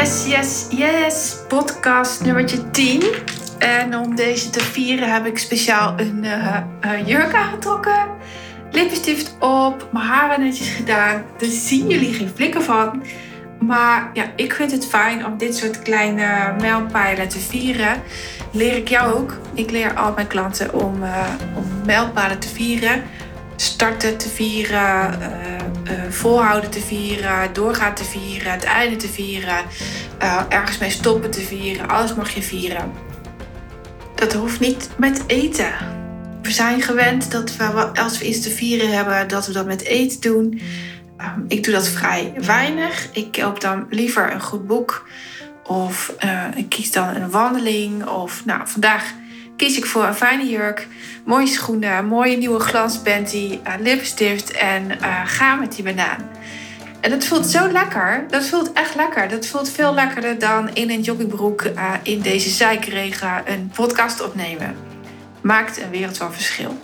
Yes, yes, yes. Podcast nummertje 10. En om deze te vieren heb ik speciaal een uh, uh, jurk aangetrokken. Lippenstift op, mijn haren netjes gedaan. Daar zien jullie geen flikken van. Maar ja, ik vind het fijn om dit soort kleine mijlpalen te vieren. Leer ik jou ook. Ik leer al mijn klanten om, uh, om mijlpalen te vieren. Starten te vieren, uh, volhouden te vieren, doorgaan te vieren, het einde te vieren, uh, ergens mee stoppen te vieren. Alles mag je vieren. Dat hoeft niet met eten. We zijn gewend dat we, als we iets te vieren hebben, dat we dat met eten doen. Um, ik doe dat vrij weinig. Ik koop dan liever een goed boek. Of ik kies dan een wandeling. Of nou, vandaag kies ik voor een fijne jurk, mooie schoenen, mooie nieuwe glanspanty, uh, lipstift en uh, ga met die banaan. En dat voelt zo lekker. Dat voelt echt lekker. Dat voelt veel lekkerder dan in een joggingbroek uh, in deze zeikregen een podcast opnemen. Maakt een wereld van verschil.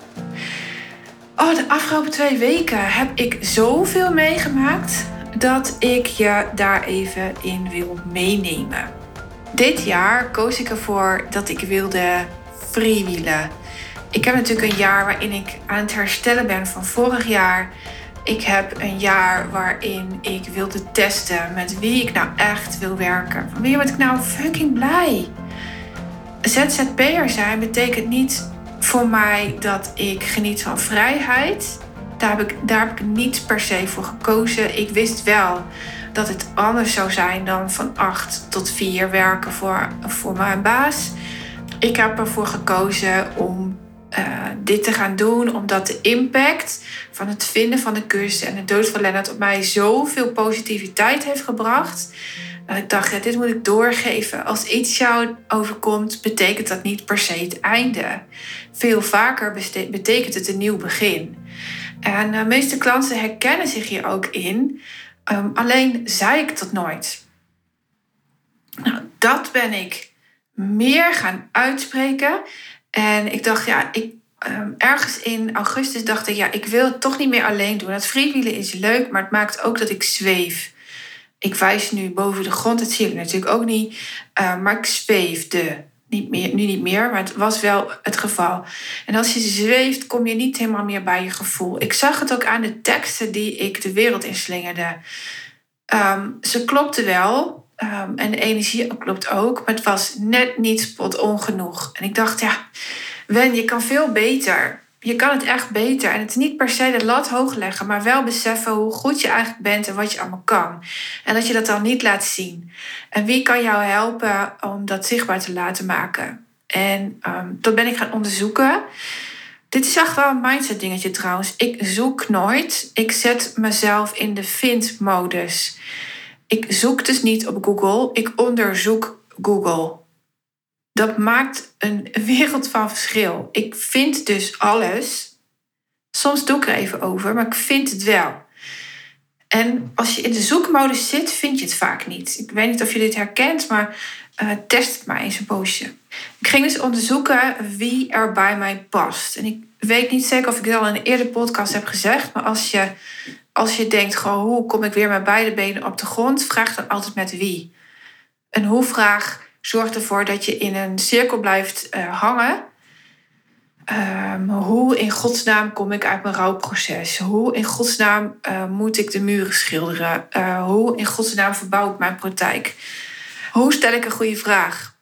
Oh, de afgelopen twee weken heb ik zoveel meegemaakt dat ik je daar even in wil meenemen. Dit jaar koos ik ervoor dat ik wilde Ik heb natuurlijk een jaar waarin ik aan het herstellen ben van vorig jaar. Ik heb een jaar waarin ik wilde testen met wie ik nou echt wil werken. Van wie word ik nou fucking blij? ZZP'er zijn betekent niet voor mij dat ik geniet van vrijheid. Daar heb, ik, daar heb ik niet per se voor gekozen. Ik wist wel dat het anders zou zijn dan van 8 tot 4 werken voor, voor mijn baas. Ik heb ervoor gekozen om uh, dit te gaan doen, omdat de impact van het vinden van de cursus en de dood van Lennart op mij zoveel positiviteit heeft gebracht. Dat ik dacht, ja, dit moet ik doorgeven. Als iets jou overkomt, betekent dat niet per se het einde. Veel vaker betekent het een nieuw begin. En de meeste klanten herkennen zich hier ook in. Um, alleen zei ik dat nooit. Nou, dat ben ik meer gaan uitspreken. En ik dacht, ja, ik, um, ergens in augustus dacht ik, ja, ik wil het toch niet meer alleen doen. Het freewheelen is leuk, maar het maakt ook dat ik zweef. Ik wijs nu boven de grond, dat zie je natuurlijk ook niet. Uh, maar ik zweefde. Niet meer, nu niet meer, maar het was wel het geval. En als je zweeft, kom je niet helemaal meer bij je gevoel. Ik zag het ook aan de teksten die ik de wereld inslingerde. Um, ze klopten wel, Um, en de energie klopt ook, maar het was net niet spot on genoeg. En ik dacht, ja, Wen, je kan veel beter. Je kan het echt beter. En het is niet per se de lat hoog leggen, maar wel beseffen hoe goed je eigenlijk bent en wat je allemaal kan. En dat je dat dan niet laat zien. En wie kan jou helpen om dat zichtbaar te laten maken? En um, dat ben ik gaan onderzoeken. Dit is echt wel een mindset dingetje trouwens. Ik zoek nooit. Ik zet mezelf in de vind-modus. Ik zoek dus niet op Google, ik onderzoek Google. Dat maakt een wereld van verschil. Ik vind dus alles. Soms doe ik er even over, maar ik vind het wel. En als je in de zoekmodus zit, vind je het vaak niet. Ik weet niet of je dit herkent, maar uh, test het maar eens een poosje. Ik ging dus onderzoeken wie er bij mij past. En ik weet niet zeker of ik het al in een eerdere podcast heb gezegd, maar als je als je denkt, hoe kom ik weer met beide benen op de grond, vraag dan altijd met wie. Een hoe-vraag zorgt ervoor dat je in een cirkel blijft uh, hangen. Um, hoe in godsnaam kom ik uit mijn rouwproces? Hoe in godsnaam uh, moet ik de muren schilderen? Uh, hoe in godsnaam verbouw ik mijn praktijk? Hoe stel ik een goede vraag?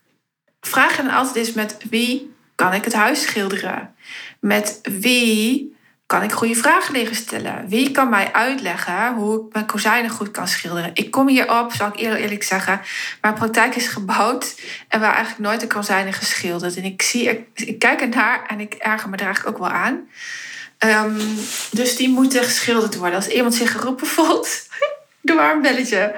Vraag dan altijd eens met wie kan ik het huis schilderen? Met wie kan ik goede vragen leren stellen? Wie kan mij uitleggen hoe ik mijn kozijnen goed kan schilderen? Ik kom hierop, zal ik eerlijk, eerlijk zeggen. Mijn praktijk is gebouwd en waar eigenlijk nooit een kozijnen geschilderd. En ik, zie, ik, kijk ernaar en ik erger me er eigenlijk ook wel aan. Um, dus die moeten geschilderd worden. Als iemand zich geroepen voelt, doe maar een belletje.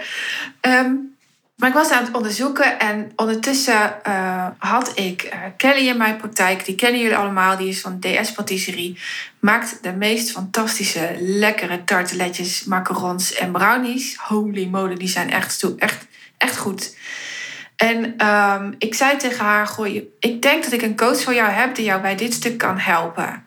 Um, maar ik was aan het onderzoeken en ondertussen uh, had ik uh, Kelly in mijn praktijk. Die kennen jullie allemaal, die is van DS Patisserie. Maakt de meest fantastische, lekkere tarteletjes, macarons en brownies. Holy moly, die zijn echt, echt, echt goed. En um, ik zei tegen haar, gooi, ik denk dat ik een coach voor jou heb die jou bij dit stuk kan helpen.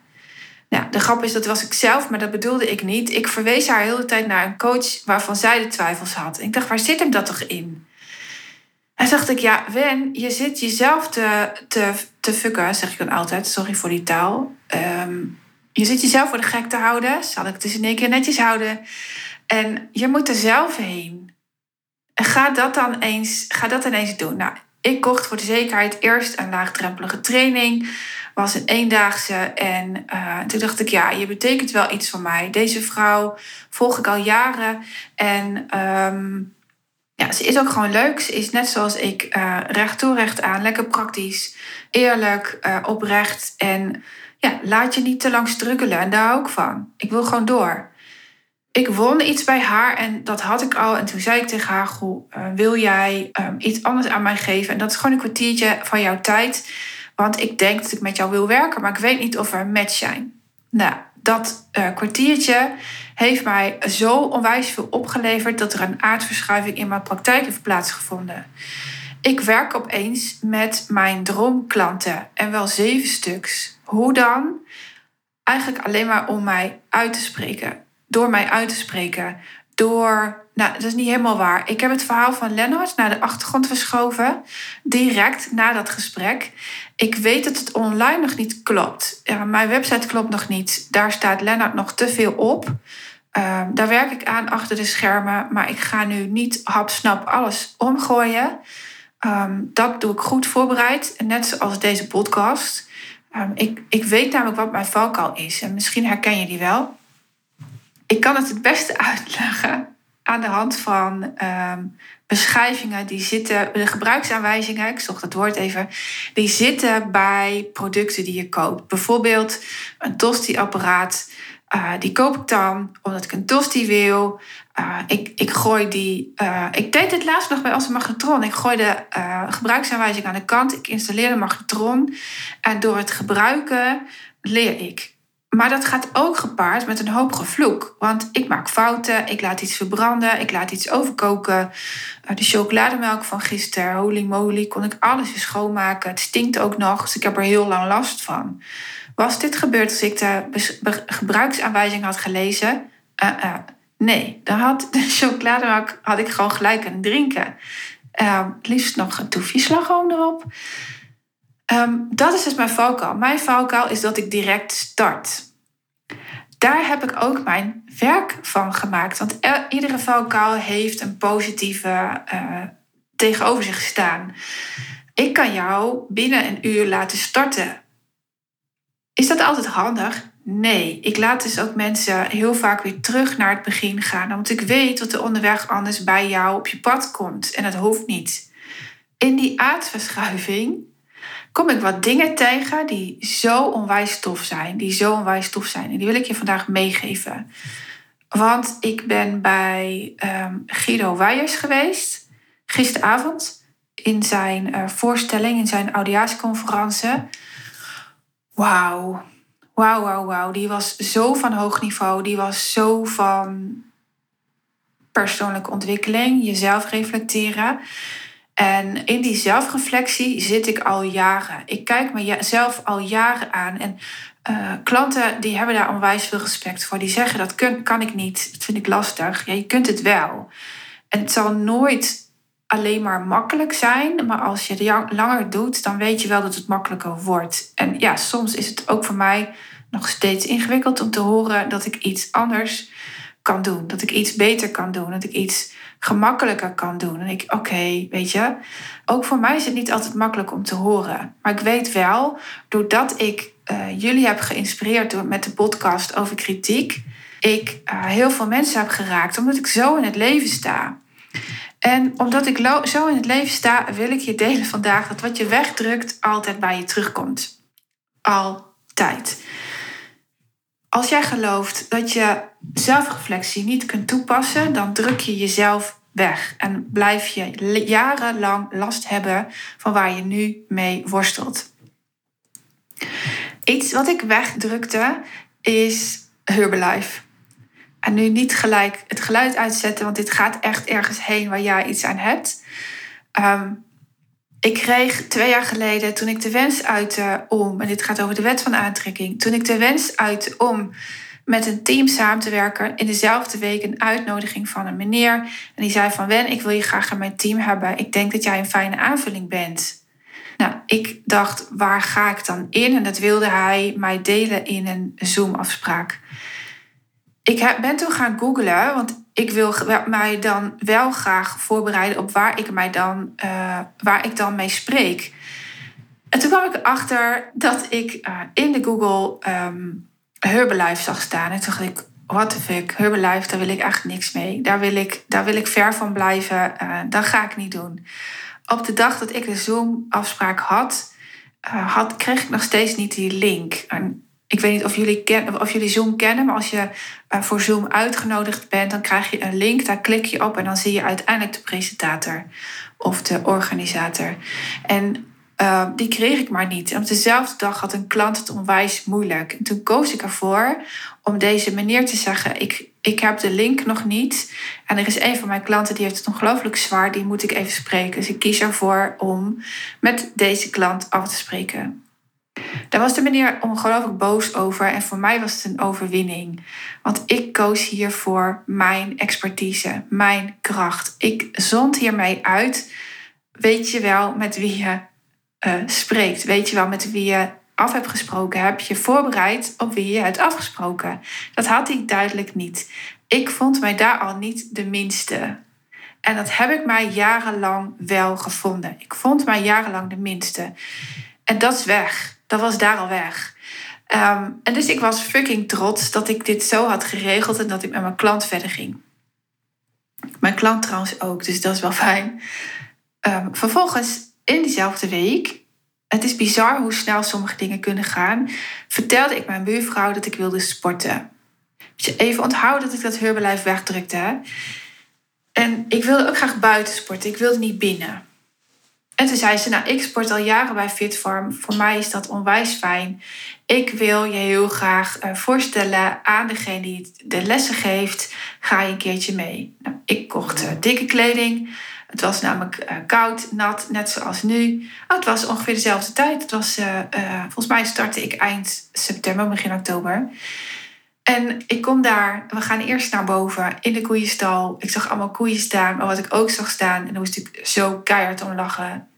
Nou, de grap is, dat was ik zelf, maar dat bedoelde ik niet. Ik verwees haar de hele tijd naar een coach waarvan zij de twijfels had. Ik dacht, waar zit hem dat toch in? En dacht ik, ja, Wen, je zit jezelf te, te, te fucken, zeg ik dan altijd. Sorry voor die taal. Ehm, je zit jezelf voor de gek te houden. Zal ik het dus in één keer netjes houden. En je moet er zelf heen. En ga dat dan eens, ga dat dan eens doen. Nou, ik kocht voor de zekerheid eerst een laagdrempelige training. Was een eendaagse. En uh, toen dacht ik, ja, je betekent wel iets voor mij. Deze vrouw volg ik al jaren. En um, ja, ze is ook gewoon leuk. Ze is net zoals ik uh, recht toe, aan. Lekker praktisch, eerlijk, uh, oprecht. En ja, laat je niet te lang struggelen. En daar hou ik van. Ik wil gewoon door. Ik won iets bij haar en dat had ik al. En toen zei ik tegen haar: Goh, uh, wil jij um, iets anders aan mij geven? En dat is gewoon een kwartiertje van jouw tijd. Want ik denk dat ik met jou wil werken, maar ik weet niet of we een match zijn. Nou, dat kwartiertje heeft mij zo onwijs veel opgeleverd dat er een aardverschuiving in mijn praktijk heeft plaatsgevonden. Ik werk opeens met mijn droomklanten en wel zeven stuks. Hoe dan? Eigenlijk alleen maar om mij uit te spreken. Door mij uit te spreken. Door. Nou, dat is niet helemaal waar. Ik heb het verhaal van Lennart naar de achtergrond verschoven. Direct na dat gesprek. Ik weet dat het online nog niet klopt. Mijn website klopt nog niet. Daar staat Lennart nog te veel op. Um, daar werk ik aan achter de schermen. Maar ik ga nu niet hapsnap alles omgooien. Um, dat doe ik goed voorbereid. Net zoals deze podcast. Um, ik, ik weet namelijk wat mijn valkuil is. En misschien herken je die wel. Ik kan het het beste uitleggen aan de hand van beschrijvingen die zitten, de gebruiksaanwijzingen, ik zocht het woord even, die zitten bij producten die je koopt. Bijvoorbeeld een tosti-apparaat. Uh, die koop ik dan omdat ik een tosti wil. Uh, ik, ik gooi die. Uh, ik deed dit laatst nog bij een magnetron. Ik gooi de gebruiksaanwijzing aan de kant. Ik installeer de magnetron. En door het gebruiken leer ik. Maar dat gaat ook gepaard met een hoop gevloek. Want ik maak fouten, ik laat iets verbranden, ik laat iets overkoken. De chocolademelk van gisteren, holy moly, kon ik alles weer schoonmaken. Het stinkt ook nog, dus ik heb er heel lang last van. Was dit gebeurd als ik de gebruiksaanwijzing had gelezen? Uh, uh, nee, dan had de chocolademelk had ik gewoon gelijk kunnen drinken. Uh, liefst nog een toefje slagroom erop. Um, dat is dus mijn valkuil. Mijn valkuil is dat ik direct start. Daar heb ik ook mijn werk van gemaakt. Want iedere valkuil heeft een positieve uh, tegenover zich staan. Ik kan jou binnen een uur laten starten. Is dat altijd handig? Nee, ik laat dus ook mensen heel vaak weer terug naar het begin gaan. Want ik weet dat er onderweg anders bij jou op je pad komt. En dat hoeft niet. In die aardverschuiving kom ik wat dingen tegen die zo onwijs tof zijn. Die zo onwijs tof zijn. En die wil ik je vandaag meegeven. Want ik ben bij um, Guido Weijers geweest. Gisteravond. In zijn uh, voorstelling, in zijn audiatieconferentie. Wauw. Wauw, wauw, wauw. Die was zo van hoog niveau. Die was zo van persoonlijke ontwikkeling. Jezelf reflecteren. En in die zelfreflectie zit ik al jaren. Ik kijk mezelf al jaren aan. En uh, klanten die hebben daar onwijs veel respect voor. Die zeggen dat kan ik niet, dat vind ik lastig. Ja, je kunt het wel. En het zal nooit alleen maar makkelijk zijn. Maar als je het langer doet, dan weet je wel dat het makkelijker wordt. En ja, soms is het ook voor mij nog steeds ingewikkeld om te horen dat ik iets anders kan doen. Dat ik iets beter kan doen. Dat ik iets gemakkelijker kan doen. En ik, oké, weet je, ook voor mij is het niet altijd makkelijk om te horen. Maar ik weet wel, doordat ik uh, jullie heb geïnspireerd door, met de podcast over kritiek, ik uh, heel veel mensen heb geraakt, omdat ik zo in het leven sta. En omdat ik zo in het leven sta, wil ik je delen vandaag dat wat je wegdrukt altijd bij je terugkomt. Altijd. Als jij gelooft dat je zelfreflectie niet kunt toepassen, dan druk je jezelf weg en blijf je jarenlang last hebben van waar je nu mee worstelt. Iets wat ik wegdrukte is Herbalife. En nu niet gelijk het geluid uitzetten, want dit gaat echt ergens heen waar jij iets aan hebt. Um, ik kreeg twee jaar geleden, toen ik de wens uitte om, en dit gaat over de wet van aantrekking, toen ik de wens uitte om met een team samen te werken. In dezelfde week een uitnodiging van een meneer. En die zei van Wen, ik wil je graag in mijn team hebben. Ik denk dat jij een fijne aanvulling bent. Nou, ik dacht, waar ga ik dan in? En dat wilde hij mij delen in een Zoom-afspraak. Ik ben toen gaan googlen, want ik wil mij dan wel graag voorbereiden op waar ik, mij dan, uh, waar ik dan mee spreek. En toen kwam ik erachter dat ik uh, in de Google um, Herbalife zag staan. En toen dacht ik, what the fuck, Herbalife, daar wil ik echt niks mee. Daar wil ik, daar wil ik ver van blijven. Uh, dat ga ik niet doen. Op de dag dat ik de Zoom-afspraak had, had, kreeg ik nog steeds niet die link. En ik weet niet of jullie, ken, of jullie Zoom kennen, maar als je voor Zoom uitgenodigd bent, dan krijg je een link, daar klik je op en dan zie je uiteindelijk de presentator of de organisator. En uh, die kreeg ik maar niet. En op dezelfde dag had een klant het onwijs moeilijk. En toen koos ik ervoor om deze meneer te zeggen: ik, ik heb de link nog niet. En er is een van mijn klanten die heeft het ongelooflijk zwaar, die moet ik even spreken. Dus ik kies ervoor om met deze klant af te spreken. Daar was de meneer ongelooflijk boos over en voor mij was het een overwinning. Want ik koos hier voor mijn expertise, mijn kracht. Ik zond hiermee uit, weet je wel met wie je uh, spreekt. Weet je wel met wie je af hebt gesproken. Heb je voorbereid op wie je hebt afgesproken. Dat had ik duidelijk niet. Ik vond mij daar al niet de minste. En dat heb ik mij jarenlang wel gevonden. Ik vond mij jarenlang de minste. En dat is weg dat was daar al weg. Ehm, en dus ik was fucking trots dat ik dit zo had geregeld en dat ik met mijn klant verder ging. Mijn klant trouwens ook, dus dat is wel fijn. Um, vervolgens, in diezelfde week, het is bizar hoe snel sommige dingen kunnen gaan, vertelde ik mijn buurvrouw dat ik wilde sporten. Even onthouden dat ik dat Herbalife wegdrukte. En ik wilde ook graag buiten sporten, ik wilde niet binnen. En toen zei ze, nou, ik sport al jaren bij Fitfarm. Voor mij is dat onwijs fijn. Ik wil je heel graag uh, voorstellen aan degene die de lessen geeft. Ga je een keertje mee. Nou, ik kocht uh, dikke kleding. Het was namelijk uh, koud, nat, net zoals nu. Oh, het was ongeveer dezelfde tijd. Het was, volgens mij startte ik eind september, begin oktober. En ik kom daar, we gaan eerst naar boven in de koeienstal. Ik zag allemaal koeien staan, maar wat ik ook zag staan, en dan moest ik zo keihard om lachen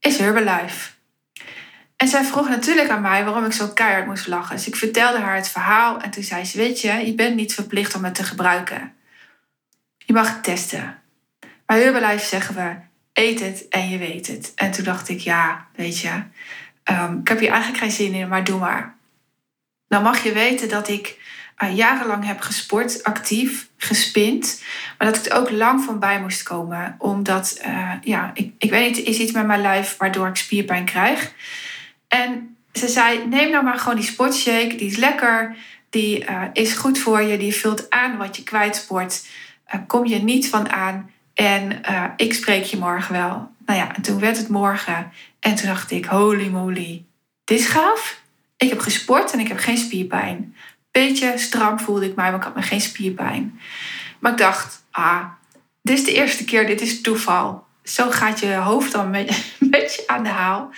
is Herbalife. En zij vroeg natuurlijk aan mij waarom ik zo keihard moest lachen. Dus ik vertelde haar het verhaal en toen zei ze: Weet je, je bent niet verplicht om het te gebruiken. Je mag het testen. Bij Herbalife zeggen we: Eet het en je weet het. En toen dacht ik: Ja, weet je, um, ik heb hier eigenlijk geen zin in, maar doe maar. Dan mag je weten dat ik uh, jarenlang heb gesport, actief, gespind. Maar dat ik er ook lang van bij moest komen. Omdat, uh, ja, ik, ik weet niet, is iets met mijn lijf waardoor ik spierpijn krijg. En ze zei, neem nou maar gewoon die sportshake. Die is lekker, die uh, is goed voor je. Die vult aan wat je kwijtsport. kom je niet van aan. En ik spreek je morgen wel. Nou ja, en toen werd het morgen. En toen dacht ik, holy moly, dit is gaaf. Ik heb gesport en ik heb geen spierpijn beetje stram voelde ik mij, maar ik had me geen spierpijn. Maar ik dacht, ah, dit is de eerste keer, dit is toeval. Zo gaat je hoofd dan een beetje aan de haal.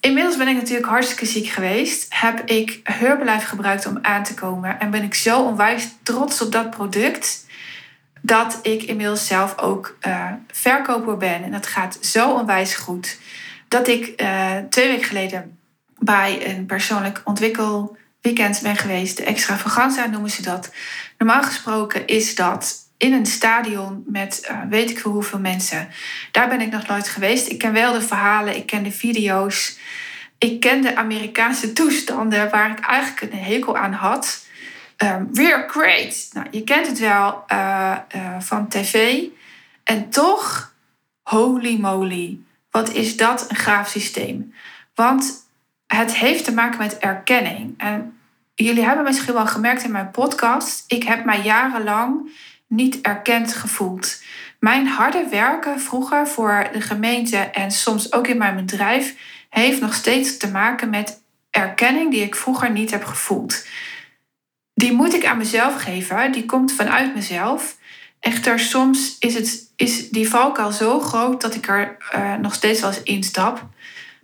Inmiddels ben ik natuurlijk hartstikke ziek geweest. Heb ik Herbalife gebruikt om aan te komen. En ben ik zo onwijs trots op dat product. Dat ik inmiddels zelf ook uh, verkoper ben. En dat gaat zo onwijs goed. Dat ik uh, twee weken geleden bij een persoonlijk ontwikkel weekend ben geweest. De extravaganza noemen ze dat. Normaal gesproken is dat in een stadion met uh, weet ik veel hoeveel mensen. Daar ben ik nog nooit geweest. Ik ken wel de verhalen, ik ken de video's. Ik ken de Amerikaanse toestanden waar ik eigenlijk een hekel aan had. Um, we're great. Nou, je kent het wel uh, uh, van tv. En toch, holy moly, wat is dat een gaaf systeem. Want het heeft te maken met erkenning. En jullie hebben misschien wel gemerkt in mijn podcast, ik heb mij jarenlang niet erkend gevoeld. Mijn harde werken vroeger voor de gemeente en soms ook in mijn bedrijf heeft nog steeds te maken met erkenning die ik vroeger niet heb gevoeld. Die moet ik aan mezelf geven, die komt vanuit mezelf. Echter, soms is, het, is die valkuil zo groot dat ik er uh, nog steeds wel eens instap.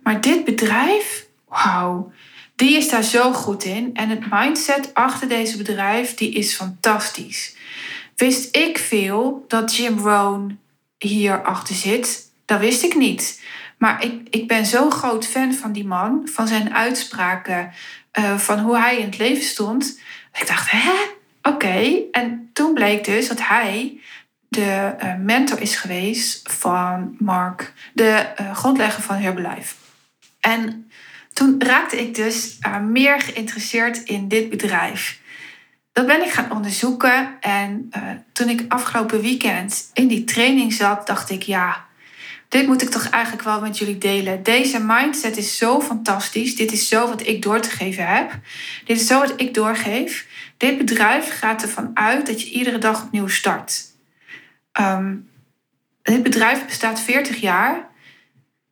Maar dit bedrijf wauw. Die is daar zo goed in. En het mindset achter deze bedrijf, die is fantastisch. Wist ik veel dat Jim Rohn hier achter zit? Dat wist ik niet. Maar ik, ik ben zo'n groot fan van die man, van zijn uitspraken, uh, van hoe hij in het leven stond. Ik dacht, hè? Oké. En toen bleek dus dat hij de uh, mentor is geweest van Mark, de uh, grondlegger van Herbalife. En toen raakte ik dus meer geïnteresseerd in dit bedrijf. Dat ben ik gaan onderzoeken en toen ik afgelopen weekend in die training zat, dacht ik, ja, dit moet ik toch eigenlijk wel met jullie delen. Deze mindset is zo fantastisch. Dit is zo wat ik door te geven heb. Dit is zo wat ik doorgeef. Dit bedrijf gaat ervan uit dat je iedere dag opnieuw start. Um, dit bedrijf bestaat 40 jaar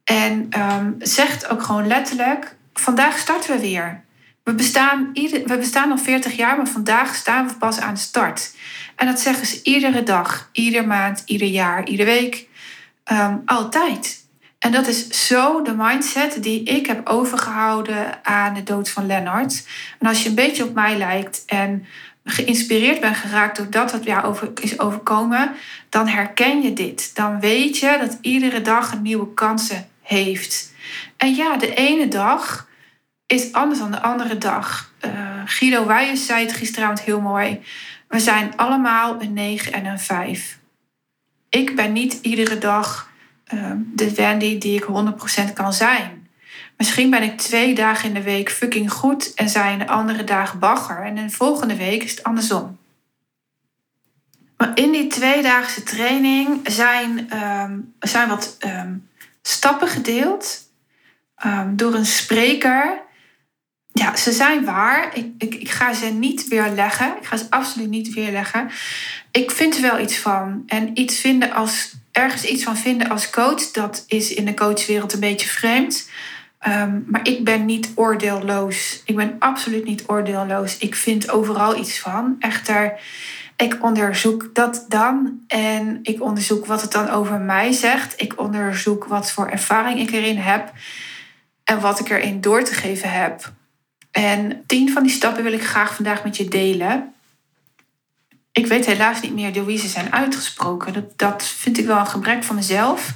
en um, zegt ook gewoon letterlijk: vandaag starten we weer. We bestaan, ieder, we bestaan al 40 jaar, maar vandaag staan we pas aan de start. En dat zeggen ze iedere dag, ieder maand, ieder jaar, iedere week. Um, altijd. En dat is zo de mindset die ik heb overgehouden aan de dood van Lennart. En als je een beetje op mij lijkt en geïnspireerd bent geraakt door dat wat jou over, is overkomen, dan herken je dit. Dan weet je dat iedere dag een nieuwe kansen heeft. En ja, de ene dag is anders dan de andere dag. Uh, Guido Wijers zei het gisteravond heel mooi. We zijn allemaal een 9 en een 5 ik ben niet iedere dag ehm, de Wendy die ik 100% kan zijn. Misschien ben ik twee dagen in de week fucking goed en zijn de andere dagen bagger. En de volgende week is het andersom. Maar in die tweedaagse training zijn, ehm, zijn wat ehm, stappen gedeeld door een spreker. Ja, ze zijn waar. Ik, ik, ik ga ze niet weerleggen. Ik ga ze absoluut niet weerleggen ik vind er wel iets van. En iets vinden als, ergens iets van vinden als coach, dat is in de coachwereld een beetje vreemd. Ehm, maar ik ben niet oordeelloos. Ik ben absoluut niet oordeelloos. Ik vind overal iets van. Echter, ik onderzoek dat dan en ik onderzoek wat het dan over mij zegt. Ik onderzoek wat voor ervaring ik erin heb en wat ik erin door te geven heb. En tien van die stappen wil ik graag vandaag met je delen. Ik weet helaas niet meer door wie ze zijn uitgesproken. Dat, vind ik wel een gebrek van mezelf.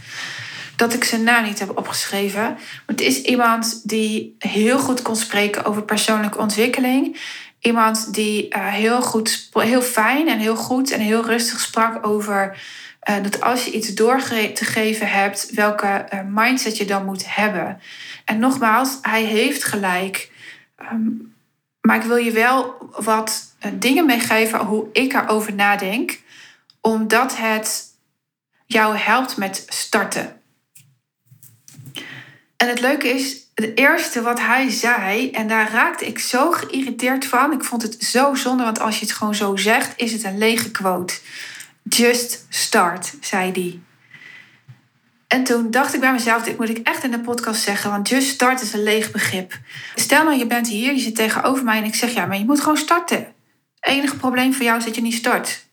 Dat ik ze naam niet heb opgeschreven. Maar het is iemand die heel goed kon spreken over persoonlijke ontwikkeling. Iemand die uh, heel, goed, heel fijn en heel goed en heel rustig sprak over uh, dat als je iets door te geven hebt, welke uh, mindset je dan moet hebben. En nogmaals, hij heeft gelijk. Um, maar ik wil je wel wat eh, dingen meegeven hoe ik erover nadenk, omdat het jou helpt met starten. En het leuke is, het eerste wat hij zei, en daar raakte ik zo geïrriteerd van. Ik vond het zo zonde, want als je het gewoon zo zegt, is het een lege quote. Just start, zei hij. En toen dacht ik bij mezelf, dit moet ik echt in de podcast zeggen, want just start is een leeg begrip. Stel nou, je bent hier, je zit tegenover mij en ik zeg, ja, maar je moet gewoon starten. Het enige probleem voor jou is dat je niet start.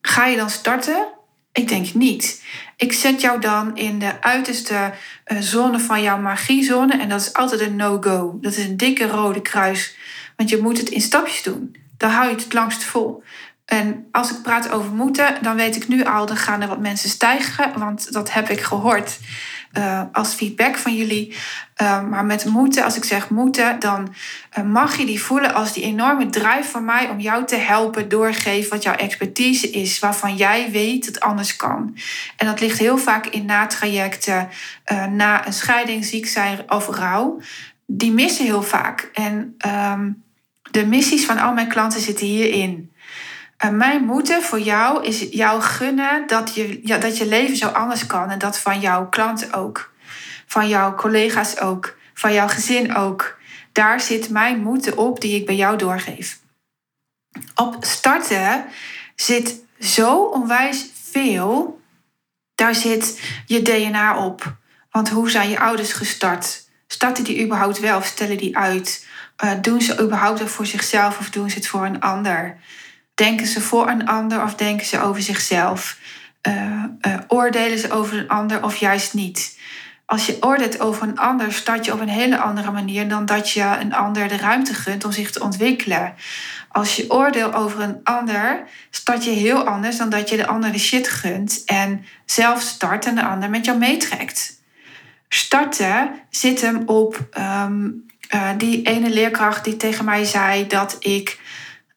Ga je dan starten? Ik denk niet. Ik zet jou dan in de uiterste eh, zone van jouw magiezone en dat is altijd een no-go. Dat is een dikke rode kruis, want je moet het in stapjes doen. Dan hou je het het langst vol. En als ik praat over moeten, dan weet ik nu al, dan gaan er wat mensen stijgen. Want dat heb ik gehoord uh, als feedback van jullie. Uh, maar met moeten, als ik zeg moeten, dan uh, mag je die voelen als die enorme drive van mij om jou te helpen doorgeven wat jouw expertise is, waarvan jij weet dat anders kan. En dat ligt heel vaak in na-trajecten, na een scheiding, ziek zijn of rouw. Die missen heel vaak. En um, de missies van al mijn klanten zitten hierin. En mijn moeten voor jou is jou gunnen dat je, ja, dat je leven zo anders kan. En dat van jouw klanten ook. Van jouw collega's ook. Van jouw gezin ook. Daar zit mijn moeten op die ik bij jou doorgeef. Op starten zit zo onwijs veel. Daar zit je DNA op. Want hoe zijn je ouders gestart? Starten die überhaupt wel of stellen die uit? Uh, doen ze überhaupt voor zichzelf of doen ze het voor een ander? Denken ze voor een ander of denken ze over zichzelf? Uh, oordelen ze over een ander of juist niet? Als je oordeelt over een ander, start je op een hele andere manier dan dat je een ander de ruimte gunt om zich te ontwikkelen. Als je oordeelt over een ander, start je heel anders dan dat je de ander de shit gunt en zelf start en de ander met jou meetrekt. Starten zit hem op ehm, eh, die ene leerkracht die tegen mij zei dat ik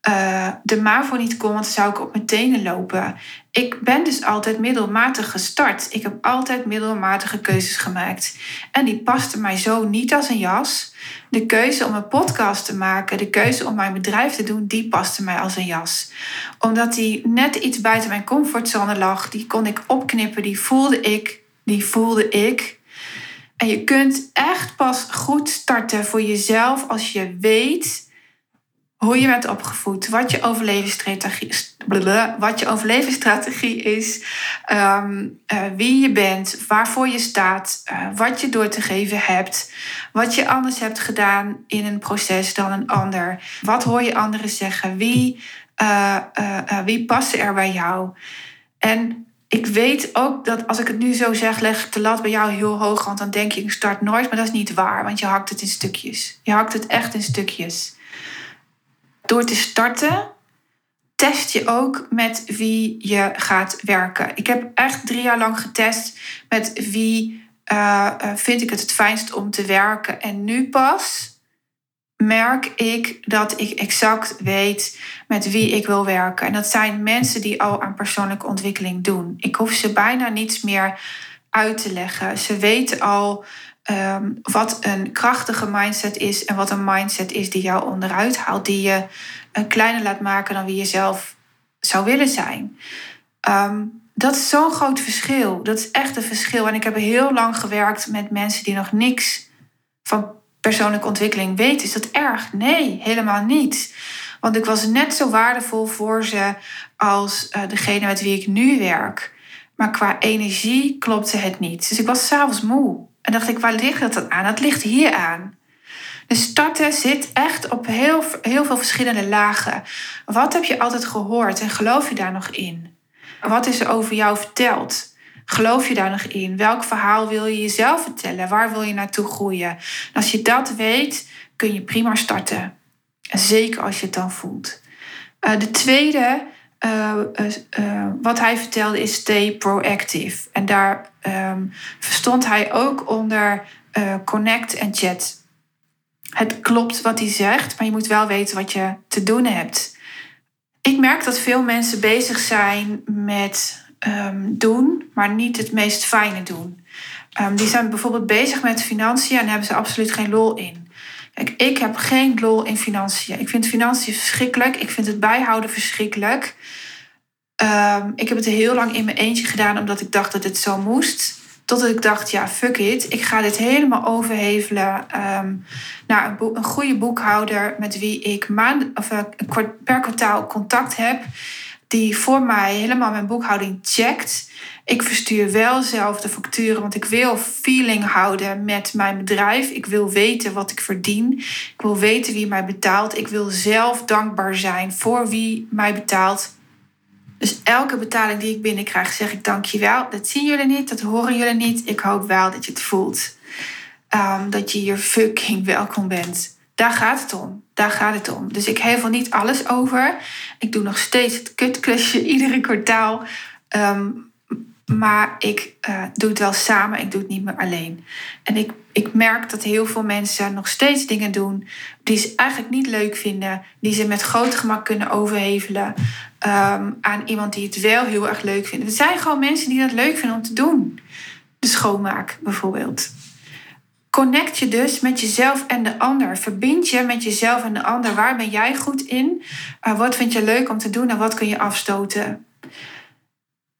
uh, de MAVO niet kon, want dan zou ik op mijn tenen lopen. Ik ben dus altijd middelmatig gestart. Ik heb altijd middelmatige keuzes gemaakt. En die paste mij zo niet als een jas. De keuze om een podcast te maken, de keuze om mijn bedrijf te doen, die paste mij als een jas. Omdat die net iets buiten mijn comfortzone lag, die kon ik opknippen, die voelde ik, die voelde ik. En je kunt echt pas goed starten voor jezelf als je weet hoe je bent opgevoed, wat je overlevingsstrategie, wat je overlevingsstrategie is, ehm, eh, wie je bent, waarvoor je staat, uh, wat je door te geven hebt, wat je anders hebt gedaan in een proces dan een ander. Wat hoor je anderen zeggen? Wie, uh, wie passen er bij jou? En ik weet ook dat als ik het nu zo zeg, leg ik de lat bij jou heel hoog, want dan denk je, ik start nooit, maar dat is niet waar, want je hakt het in stukjes. Je hakt het echt in stukjes door te starten test je ook met wie je gaat werken. Ik heb echt drie jaar lang getest met wie uh, vind ik het het fijnst om te werken. En nu pas merk ik dat ik exact weet met wie ik wil werken. En dat zijn mensen die al aan persoonlijke ontwikkeling doen. Ik hoef ze bijna niets meer uit te leggen. Ze weten al um, wat een krachtige mindset is en wat een mindset is die jou onderuit haalt, die je een kleiner laat maken dan wie je zelf zou willen zijn. Um, dat is zo'n groot verschil. Dat is echt een verschil. En ik heb heel lang gewerkt met mensen die nog niks van persoonlijke ontwikkeling weten. Is dat erg? Nee, helemaal niet. Want ik was net zo waardevol voor ze als uh, degene met wie ik nu werk. Maar qua energie klopte het niet. Dus ik was s'avonds moe. En dacht ik, waar ligt dat aan? Dat ligt hier aan. De starten zit echt op heel, heel veel verschillende lagen. Wat heb je altijd gehoord en geloof je daar nog in? Wat is er over jou verteld? Geloof je daar nog in? Welk verhaal wil je jezelf vertellen? Waar wil je naartoe groeien? En als je dat weet, kun je prima starten. zeker als je het dan voelt. Uh, de tweede uh, uh, wat hij vertelde is stay proactive. En daar um, verstond hij ook onder connect en chat. Het klopt wat hij zegt, maar je moet wel weten wat je te doen hebt. Ik merk dat veel mensen bezig zijn met um, doen, maar niet het meest fijne doen. Um, die zijn bijvoorbeeld bezig met financiën en hebben ze absoluut geen lol in. Kijk, ik heb geen lol in financiën. Ik vind financiën verschrikkelijk. Ik vind het bijhouden verschrikkelijk. Um, ik heb het heel lang in mijn eentje gedaan omdat ik dacht dat het zo moest. Totdat ik dacht, ja, fuck it. Ik ga dit helemaal overhevelen um, naar een, een, goede boekhouder met wie ik maand, of, uh, per kwartaal contact heb. Die voor mij helemaal mijn boekhouding checkt. Ik verstuur wel zelf de facturen, want ik wil feeling houden met mijn bedrijf. Ik wil weten wat ik verdien. Ik wil weten wie mij betaalt. Ik wil zelf dankbaar zijn voor wie mij betaalt. Dus elke betaling die ik binnenkrijg, zeg ik dankjewel. Dat zien jullie niet, dat horen jullie niet. Ik hoop wel dat je het voelt. Um, dat je hier fucking welkom bent. Daar gaat het om. Daar gaat het om. Dus ik hevel niet alles over. Ik doe nog steeds het kutklusje iedere kwartaal. Um, maar ik uh, doe het wel samen, ik doe het niet meer alleen. En ik, ik merk dat heel veel mensen nog steeds dingen doen die ze eigenlijk niet leuk vinden, die ze met groot gemak kunnen overhevelen um, aan iemand die het wel heel erg leuk vindt. Er zijn gewoon mensen die dat leuk vinden om te doen. De schoonmaak bijvoorbeeld. Connect je dus met jezelf en de ander. Verbind je met jezelf en de ander. Waar ben jij goed in? Uh, wat vind je leuk om te doen en wat kun je afstoten?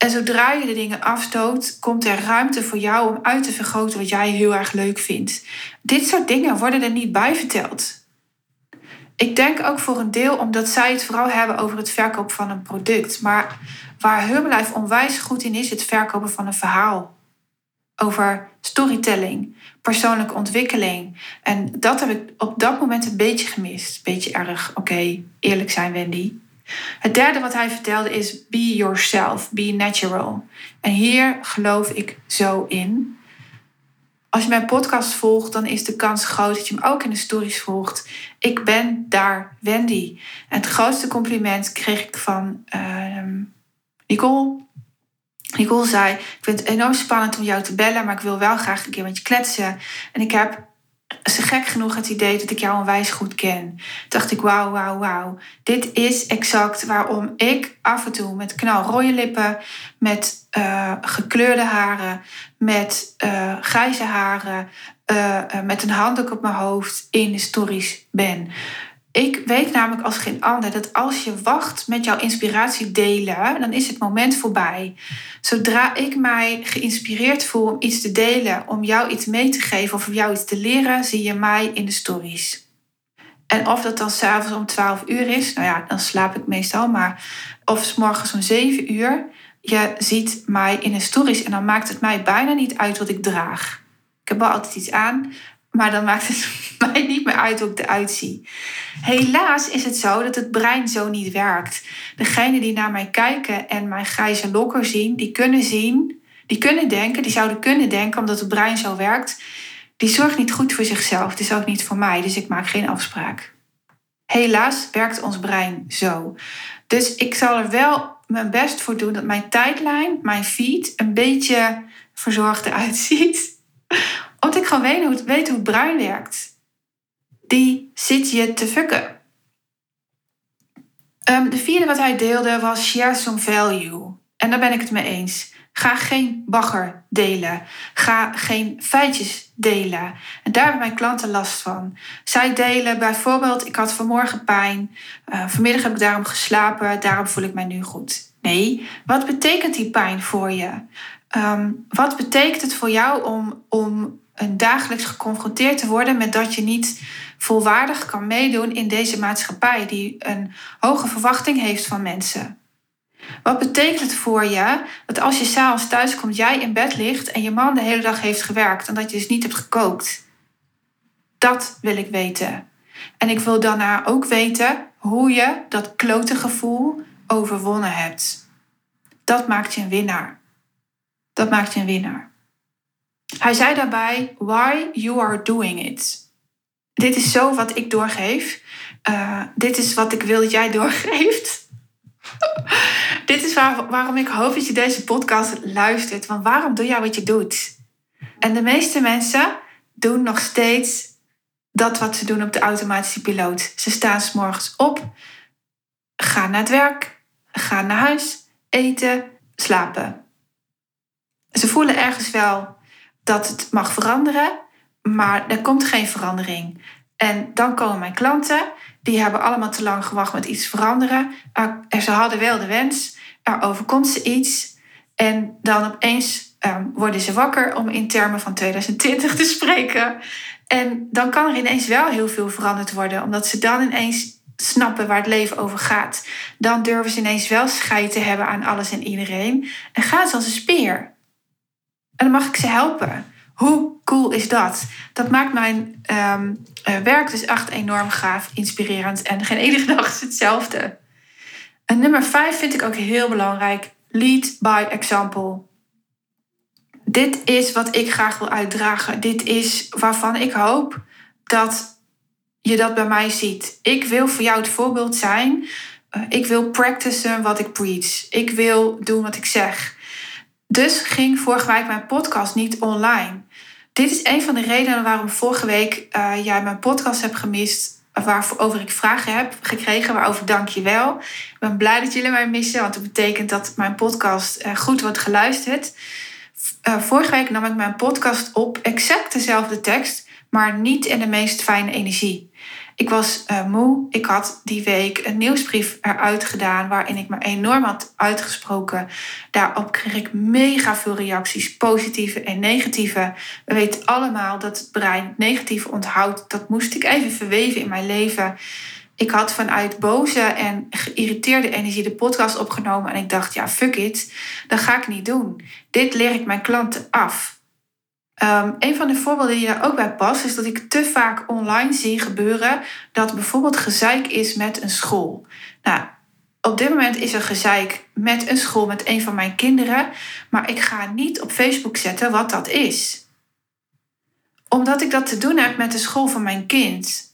En zodra je de dingen afstoot, komt er ruimte voor jou om uit te vergroten wat jij heel erg leuk vindt. Dit soort dingen worden er niet bij verteld. Ik denk ook voor een deel omdat zij het vooral hebben over het verkopen van een product. Maar waar Herbalife onwijs goed in is, het verkopen van een verhaal. Over storytelling, persoonlijke ontwikkeling. En dat heb ik op dat moment een beetje gemist. Beetje erg, oké, eerlijk zijn Wendy. Het derde wat hij vertelde is be yourself, be natural. En hier geloof ik zo in. Als je mijn podcast volgt, dan is de kans groot dat je hem ook in de stories volgt. Ik ben daar Wendy. En het grootste compliment kreeg ik van uh, Nicole. Nicole zei: Ik vind het enorm spannend om jou te bellen, maar ik wil wel graag een keer met je kletsen. En ik heb ze gek genoeg het idee dat ik jou onwijs goed ken. Dacht ik, wauw, wauw, wauw. Dit is exact waarom ik af en toe met knalrode lippen, met uh, gekleurde haren, met uh, grijze haren, uh, met een handdoek op mijn hoofd in de stories ben. Ik weet namelijk als geen ander dat als je wacht met jouw inspiratie delen, dan is het moment voorbij. Zodra ik mij geïnspireerd voel om iets te delen, om jou iets mee te geven of om jou iets te leren, zie je mij in de stories. En of dat dan s'avonds om 12 uur is, nou ja, dan slaap ik meestal, maar of s morgens om 7 uur, je ziet mij in de stories en dan maakt het mij bijna niet uit wat ik draag. Ik heb wel altijd iets aan, maar dan maakt het mij niet meer uit hoe ik eruit zie. Helaas is het zo dat het brein zo niet werkt. Degenen die naar mij kijken en mijn grijze lokker zien, die kunnen zien, die kunnen denken, die zouden kunnen denken, omdat het brein zo werkt, die zorgt niet goed voor zichzelf. Is ook niet voor mij, dus ik maak geen afspraak. Helaas werkt ons brein zo. Dus ik zal er wel mijn best voor doen dat mijn tijdlijn, mijn feed, een beetje verzorgd eruit ziet omdat ik gewoon weet hoe, weet hoe werkt. Die zit je te fucken. Um, de vierde wat hij deelde was share some value. En daar ben ik het mee eens. Ga geen bagger delen. Ga geen feitjes delen. En daar hebben mijn klanten last van. Zij delen bijvoorbeeld: ik had vanmorgen pijn. Uh, vanmiddag heb ik daarom geslapen. Daarom voel ik mij nu goed. Nee, wat betekent die pijn voor je? Um, wat betekent het voor jou om, om dagelijks geconfronteerd te worden met dat je niet volwaardig kan meedoen in deze maatschappij die een hoge verwachting heeft van mensen. Wat betekent het voor je dat als je s'avonds thuis komt, jij in bed ligt en je man de hele dag heeft gewerkt en dat je dus niet hebt gekookt? Dat wil ik weten. En ik wil daarna ook weten hoe je dat klote gevoel overwonnen hebt. Dat maakt je een winnaar. Dat maakt je een winnaar. Hij zei daarbij: Why you are doing it. Dit is zo wat ik doorgeef. Uh, dit is wat ik wil dat jij doorgeeft. dit is waar, waarom ik hoop dat je deze podcast luistert. Want waarom doe jij wat je doet? En de meeste mensen doen nog steeds dat wat ze doen op de automatische piloot. Ze staan s morgens op, gaan naar het werk, gaan naar huis, eten, slapen. Ze voelen ergens wel dat het mag veranderen, maar er komt geen verandering. En dan komen mijn klanten, die hebben allemaal te lang gewacht met iets veranderen. Er, ze hadden wel de wens, er overkomt ze iets. En dan opeens um, worden ze wakker om in termen van 2020 te spreken. En dan kan er ineens wel heel veel veranderd worden, omdat ze dan ineens snappen waar het leven over gaat. Dan durven ze ineens wel scheid te hebben aan alles en iedereen. En gaan ze als een speer. En dan mag ik ze helpen. Hoe cool is dat? Dat maakt mijn um, werk dus echt enorm gaaf, inspirerend en geen enige dag is hetzelfde. En nummer vijf vind ik ook heel belangrijk. Lead by example. Dit is wat ik graag wil uitdragen. Dit is waarvan ik hoop dat je dat bij mij ziet. Ik wil voor jou het voorbeeld zijn. Uh, ik wil practicen wat ik preach. Ik wil doen wat ik zeg. Dus ging vorige week mijn podcast niet online. Dit is een van de redenen waarom vorige week uh, jij mijn podcast hebt gemist. Waarover ik vragen heb gekregen, waarover dank je wel. Ik ben blij dat jullie mij missen, want dat betekent dat mijn podcast uh, goed wordt geluisterd. Uh, vorige week nam ik mijn podcast op, exact dezelfde tekst, maar niet in de meest fijne energie. Ik was uh, moe. Ik had die week een nieuwsbrief eruit gedaan waarin ik me enorm had uitgesproken. Daarop kreeg ik mega veel reacties, positieve en negatieve. We weten allemaal dat het brein negatief onthoudt. Dat moest ik even verweven in mijn leven. Ik had vanuit boze en geïrriteerde energie de podcast opgenomen en ik dacht, ja, fuck it, dat ga ik niet doen. Dit leer ik mijn klanten af. Um, een van de voorbeelden die daar ook bij past, is dat ik te vaak online zie gebeuren dat bijvoorbeeld gezeik is met een school. Nou, op dit moment is er gezeik met een school met een van mijn kinderen, maar ik ga niet op Facebook zetten wat dat is. Omdat ik dat te doen heb met de school van mijn kind.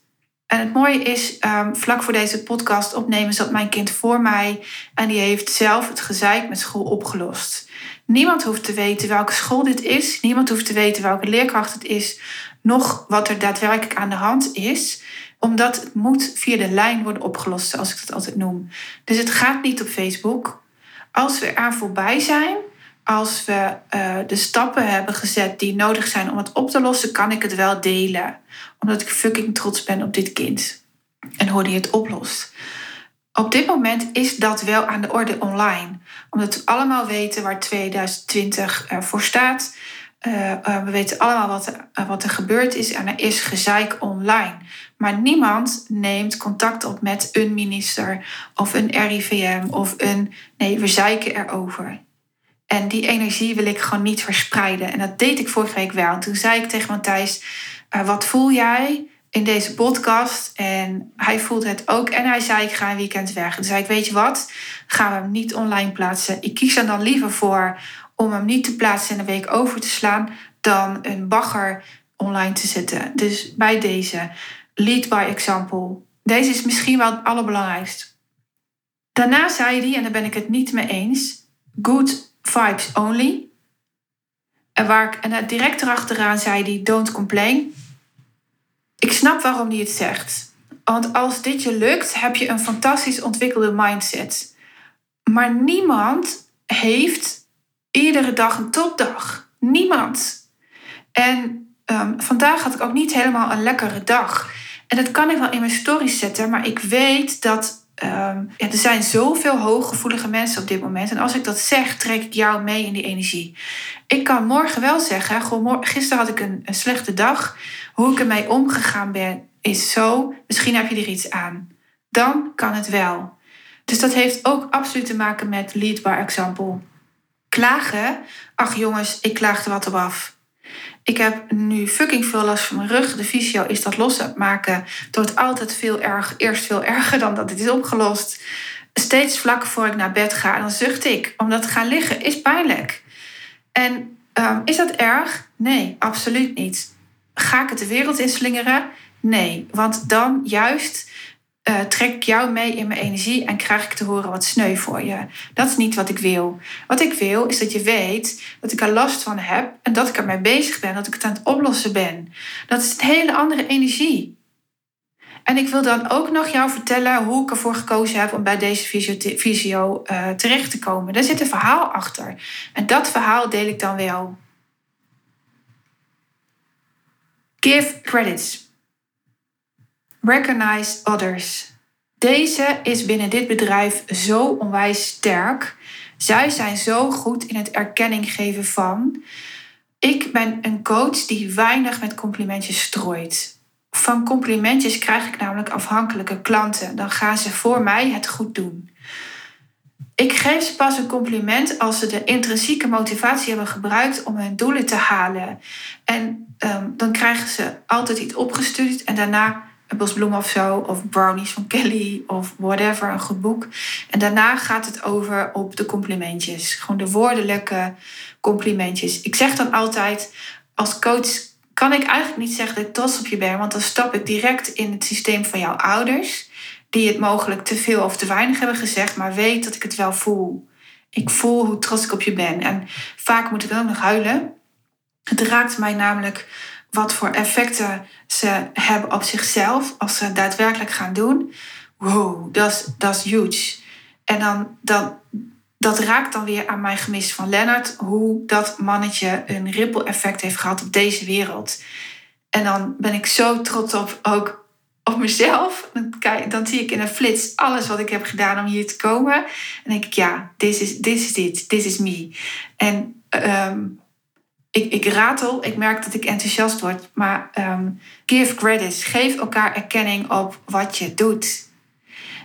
En het mooie is, um, vlak voor deze podcast opnemen zat mijn kind voor mij en die heeft zelf het gezeik met school opgelost. Niemand hoeft te weten welke school dit is, niemand hoeft te weten welke leerkracht het is, nog wat er daadwerkelijk aan de hand is, omdat het moet via de lijn worden opgelost, zoals ik het altijd noem. Dus het gaat niet op Facebook. Als we er voorbij zijn, als we uh, de stappen hebben gezet die nodig zijn om het op te lossen, kan ik het wel delen. Omdat ik fucking trots ben op dit kind. En hoe die het oplost. Op dit moment is dat wel aan de orde online. Omdat we allemaal weten waar 2020 uh, voor staat. Uh, we weten allemaal wat, wat er gebeurd is en er is gezeik online. Maar niemand neemt contact op met een minister of een RIVM of een. Nee, we zeiken erover. En die energie wil ik gewoon niet verspreiden. En dat deed ik vorige week wel. En toen zei ik tegen Matthijs: uh, Wat voel jij in deze podcast? En hij voelde het ook. En hij zei: Ik ga een weekend weg. Toen zei ik: Weet je wat? Gaan we hem niet online plaatsen? Ik kies er dan liever voor om hem niet te plaatsen en een week over te slaan. dan een bagger online te zetten. Dus bij deze, lead by example. Deze is misschien wel het allerbelangrijkst. Daarna zei hij, en daar ben ik het niet mee eens: Good vibes only. En, waar ik, en direct erachteraan zei hij, don't complain. Ik snap waarom hij het zegt. Want als dit je lukt, heb je een fantastisch ontwikkelde mindset. Maar niemand heeft iedere dag een topdag. Niemand. En um, vandaag had ik ook niet helemaal een lekkere dag. En dat kan ik wel in mijn stories zetten, maar ik weet dat Ja, er zijn zoveel hooggevoelige mensen op dit moment. En als ik dat zeg, trek ik jou mee in die energie. Ik kan morgen wel zeggen, gisteren had ik een, een slechte dag. Hoe ik ermee omgegaan ben, is zo. Misschien heb je er iets aan. Dan kan het wel. Dus dat heeft ook absoluut te maken met lead by example. Klagen, ach jongens, ik klaagde wat op af. Ik heb nu fucking veel last van mijn rug. De fysio is dat los aan het altijd veel erg, eerst veel erger dan dat het is opgelost. Steeds vlak voor ik naar bed ga, dan zucht ik. Omdat gaan liggen is pijnlijk. En um, is dat erg? Nee, absoluut niet. Ga ik het de wereld inslingeren? Nee, want dan juist uh, trek ik jou mee in mijn energie en krijg ik te horen wat sneu voor je. Dat is niet wat ik wil. Wat ik wil is dat je weet dat ik er last van heb en dat ik ermee bezig ben, dat ik het aan het oplossen ben. Dat is een hele andere energie. En ik wil dan ook nog jou vertellen hoe ik ervoor gekozen heb om bij deze visio, visio uh, terecht te komen. Daar zit een verhaal achter. En dat verhaal deel ik dan wel. Give credits. Recognize others. Deze is binnen dit bedrijf zo onwijs sterk. Zij zijn zo goed in het erkenning geven van. Ik ben een coach die weinig met complimentjes strooit. Van complimentjes krijg ik namelijk afhankelijke klanten. Dan gaan ze voor mij het goed doen. Ik geef ze pas een compliment als ze de intrinsieke motivatie hebben gebruikt om hun doelen te halen. En um, dan krijgen ze altijd iets opgestuurd en daarna een bos bloemen of zo, of brownies van Kelly, of whatever, een goed boek. En daarna gaat het over op de complimentjes. Gewoon de woordelijke complimentjes. Ik zeg dan altijd, als coach kan ik eigenlijk niet zeggen dat ik trots op je ben, want dan stap ik direct in het systeem van jouw ouders, die het mogelijk te veel of te weinig hebben gezegd, maar weet dat ik het wel voel. Ik voel hoe trots ik op je ben. En vaak moet ik ook nog huilen. Het raakt mij namelijk wat voor effecten ze hebben op zichzelf als ze daadwerkelijk gaan doen. Wow, dat is huge. En dan, dan, dat raakt dan weer aan mijn gemis van Leonard, hoe dat mannetje een ripple effect heeft gehad op deze wereld. En dan ben ik zo trots op ook op mezelf. Dan, zie ik in een flits alles wat ik heb gedaan om hier te komen. En denk ik, ja, dit is dit is dit, dit is me. En um, ik, ik ratel, ik merk dat ik enthousiast word. Maar um, give credits. Geef elkaar erkenning op wat je doet.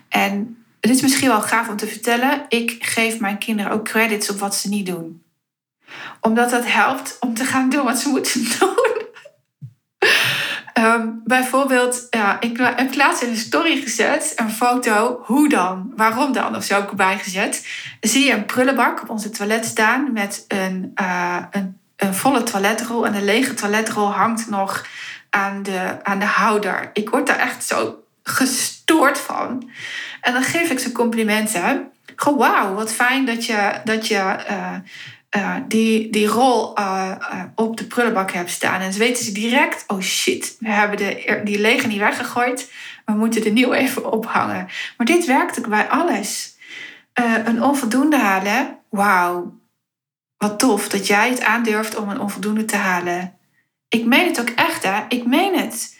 En het is misschien wel gaaf om te vertellen. Ik geef mijn kinderen ook credits op wat ze niet doen. Omdat dat helpt om te gaan doen wat ze moeten doen. um, bijvoorbeeld, ja, ik heb laatst in een story gezet een foto. Hoe dan? Waarom dan? Of zo ook erbij gezet. Zie je een prullenbak op onze toilet staan met een, uh, een een volle toiletrol en de lege toiletrol hangt nog aan de, aan de houder. Ik word daar echt zo gestoord van. En dan geef ik ze complimenten. Gewoon wauw, wat fijn dat je, dat je eh, eh, die, die rol uh, op de prullenbak hebt staan. En ze weten ze direct, oh shit, we hebben de, die lege niet weggegooid. We moeten de nieuw even ophangen. Maar dit werkt ook bij alles. een onvoldoende halen, wauw, wat tof dat jij het aandurft om een onvoldoende te halen. Ik meen het ook echt, hè? Ik meen het.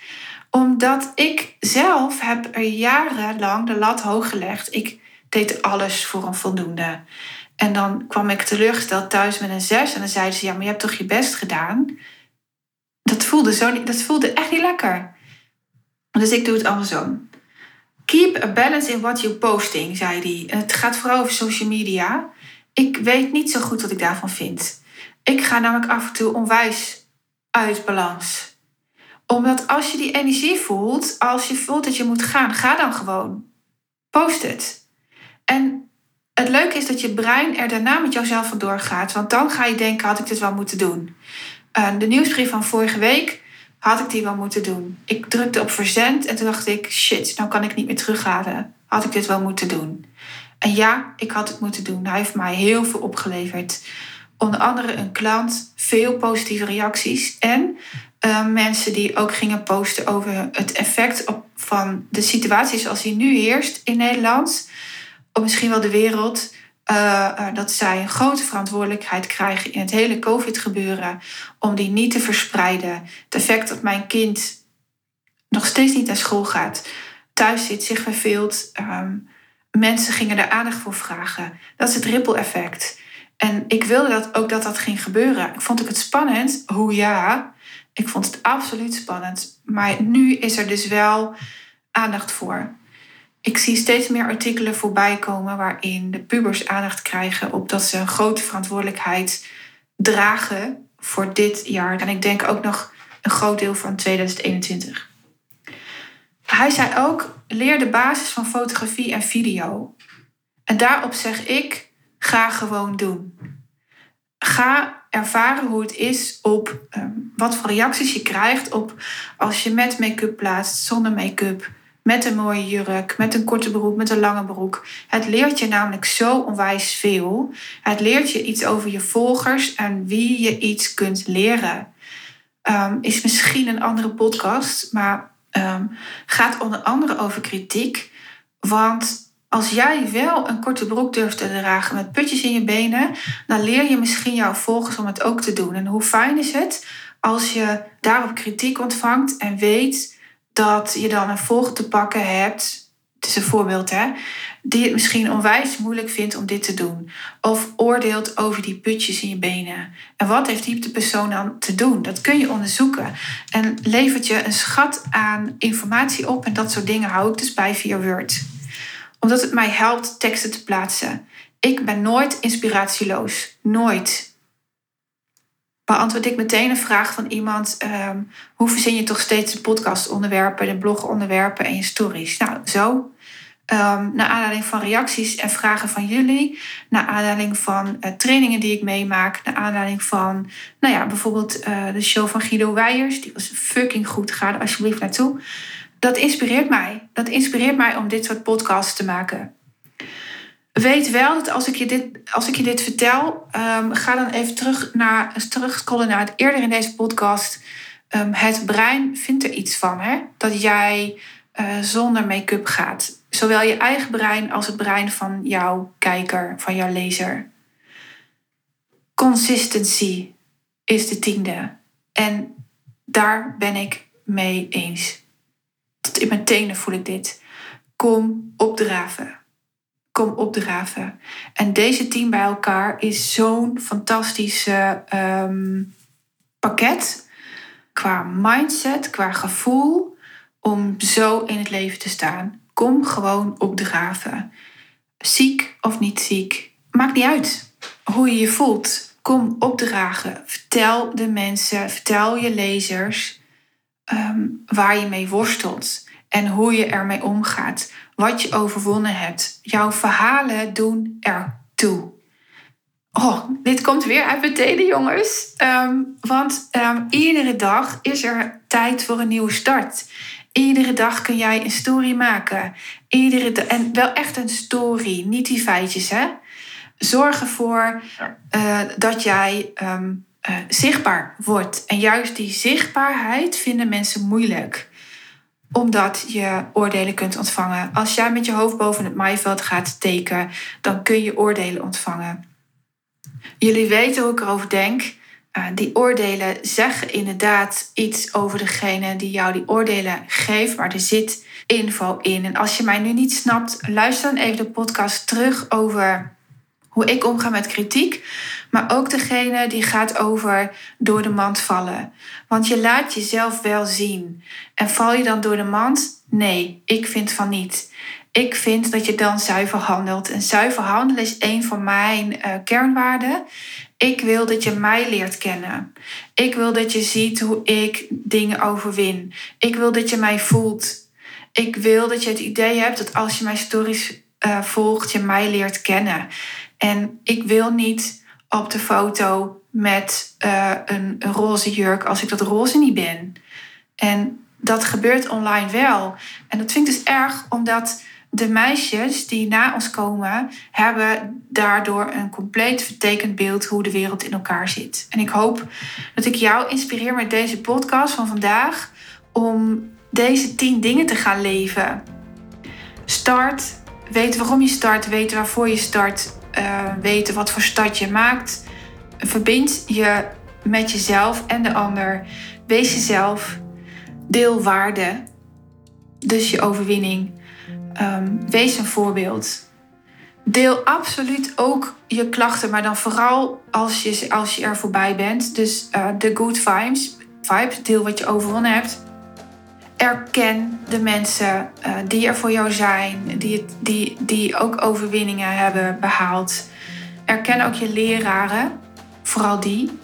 Omdat ik zelf heb er jarenlang de lat hoog gelegd. Ik deed alles voor een voldoende. En dan kwam ik teleurgesteld thuis met een zes. En dan zeiden ze, ja, maar je hebt toch je best gedaan? Dat voelde, zo dat voelde echt niet lekker. Dus ik doe het andersom. Keep a balance in what you're posting, zei hij. En het gaat vooral over social media. Ik weet niet zo goed wat ik daarvan vind. Ik ga namelijk af en toe onwijs uit balans. Omdat als je die energie voelt, als je voelt dat je moet gaan, ga dan gewoon. Post het. En het leuke is dat je brein er daarna met jouzelf vandoor gaat. Want dan ga je denken, had ik dit wel moeten doen? Uh, de nieuwsbrief van vorige week, had ik die wel moeten doen? Ik drukte op verzend en toen dacht ik, shit, nou kan ik niet meer terughalen. Had ik dit wel moeten doen? En ja, ik had het moeten doen. Hij heeft mij heel veel opgeleverd. Onder andere een klant, veel positieve reacties en uh, mensen die ook gingen posten over het effect op, van de situatie zoals die nu heerst in Nederland, of misschien wel de wereld. Uh, dat zij een grote verantwoordelijkheid krijgen in het hele COVID-gebeuren om die niet te verspreiden. Het effect dat mijn kind nog steeds niet naar school gaat, thuis zit, zich verveelt. Um, mensen gingen er aandacht voor vragen. Dat is het ripple effect. En ik wilde dat ook dat dat ging gebeuren. Ik vond het spannend. Hoe ja, ik vond het absoluut spannend. Maar nu is er dus wel aandacht voor. Ik zie steeds meer artikelen voorbij komen waarin de pubers aandacht krijgen op dat ze een grote verantwoordelijkheid dragen voor dit jaar. En ik denk ook nog een groot deel van 2021. Hij zei ook: leer de basis van fotografie en video. En daarop zeg ik: ga gewoon doen. Ga ervaren hoe het is op um, wat voor reacties je krijgt op als je met make-up plaatst, zonder make-up, met een mooie jurk, met een korte broek, met een lange broek. Het leert je namelijk zo onwijs veel. Het leert je iets over je volgers en wie je iets kunt leren. Um, is misschien een andere podcast, maar um, gaat onder andere over kritiek. Want als jij wel een korte broek durft te dragen met putjes in je benen, dan leer je misschien jouw volgers om het ook te doen. En hoe fijn is het als je daarop kritiek ontvangt en weet dat je dan een volger te pakken hebt. Het is een voorbeeld, hè? Die het misschien onwijs moeilijk vindt om dit te doen. Of oordeelt over die putjes in je benen. En wat heeft die persoon dan te doen? Dat kun je onderzoeken. En levert je een schat aan informatie op. En dat soort dingen hou ik dus bij via Word. Omdat het mij helpt teksten te plaatsen. Ik ben nooit inspiratieloos. Nooit beantwoord ik meteen een vraag van iemand. Um, hoe verzin je toch steeds de podcastonderwerpen, de blogonderwerpen en je stories? Nou, zo. Um, naar aanleiding van reacties en vragen van jullie. Naar aanleiding van uh, trainingen die ik meemaak. Naar aanleiding van, nou ja, bijvoorbeeld uh, de show van Guido Weijers. Die was fucking goed. Ga er alsjeblieft naartoe. Dat inspireert mij. Dat inspireert mij om dit soort podcasts te maken. Weet wel dat als ik je dit, als ik je dit vertel, um, ga dan even terug naar, terugscrollen naar het eerder in deze podcast. Um, het brein vindt er iets van, hè? Dat jij uh, zonder make-up gaat. Zowel je eigen brein als het brein van jouw kijker, van jouw lezer. Consistency is de tiende. En daar ben ik mee eens. Tot in mijn tenen voel ik dit. Kom opdraven kom opdraven. En deze team bij elkaar is zo'n fantastische um, pakket qua mindset, qua gevoel om zo in het leven te staan. Kom gewoon opdraven. Ziek of niet ziek, maakt niet uit hoe je je voelt. Kom opdragen. Vertel de mensen, vertel je lezers um, waar je mee worstelt en hoe je ermee omgaat wat je overwonnen hebt. Jouw verhalen doen ertoe. Oh, dit komt weer uit mijn tenen, jongens. Ehm, want um, iedere dag is er tijd voor een nieuwe start. Iedere dag kun jij een story maken. Iedere en wel echt een story, niet die feitjes, hè? Zorg ervoor uh, dat jij um, uh, zichtbaar wordt. En juist die zichtbaarheid vinden mensen moeilijk omdat je oordelen kunt ontvangen. Als jij met je hoofd boven het maaiveld gaat teken, dan kun je oordelen ontvangen. Jullie weten hoe ik erover denk. Uh, die oordelen zeggen inderdaad iets over degene die jou die oordelen geeft, maar er zit info in. En als je mij nu niet snapt, luister dan even de podcast terug over hoe ik omga met kritiek. Maar ook degene die gaat over door de mand vallen. Want je laat jezelf wel zien. En val je dan door de mand? Nee, ik vind van niet. Ik vind dat je dan zuiver handelt. En zuiver handelen is een van mijn uh, kernwaarden. Ik wil dat je mij leert kennen. Ik wil dat je ziet hoe ik dingen overwin. Ik wil dat je mij voelt. Ik wil dat je het idee hebt dat als je mijn stories uh, volgt, je mij leert kennen. En ik wil niet op de foto met een, een roze jurk als ik dat roze niet ben. En dat gebeurt online wel. En dat vind ik dus erg, omdat de meisjes die na ons komen, hebben daardoor een compleet vertekend beeld hoe de wereld in elkaar zit. En ik hoop dat ik jou inspireer met deze podcast van vandaag om deze tien dingen te gaan leven. Start, weten waarom je start, weten waarvoor je start, uh, weten wat voor start je maakt. Verbind je met jezelf en de ander. Wees jezelf. Deel waarde. Dus je overwinning. Um, wees een voorbeeld. Deel absoluut ook je klachten, maar dan vooral als je, als je er voorbij bent. Dus uh, de good vibes, vibes, deel wat je overwonnen hebt. Erken de mensen uh, die er voor jou zijn, die, die, die ook overwinningen hebben behaald. Erken ook je leraren, vooral die.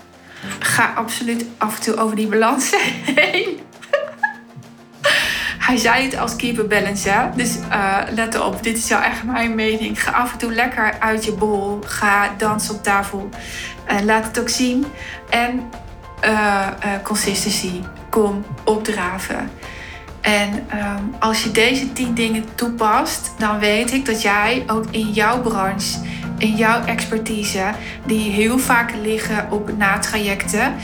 Ga absoluut af en toe over die balans heen. Hij zei het als keeper balance, hè? Dus uh, let op, dit is wel echt mijn mening. Ga af en toe lekker uit je bol. Ga dansen op tafel. Uh, laat het ook zien. En consistency. Kom opdraven. En um, als je deze tien dingen toepast, dan weet ik dat jij ook in jouw branche, in jouw expertise, die heel vaak liggen op natrajecten,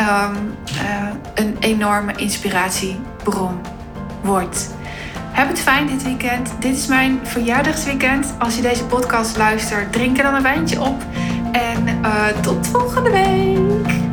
um, een enorme inspiratiebron wordt. Heb het fijn dit weekend. Dit is mijn verjaardagsweekend. Als je deze podcast luistert, drink er dan een wijntje op. En uh, tot volgende week.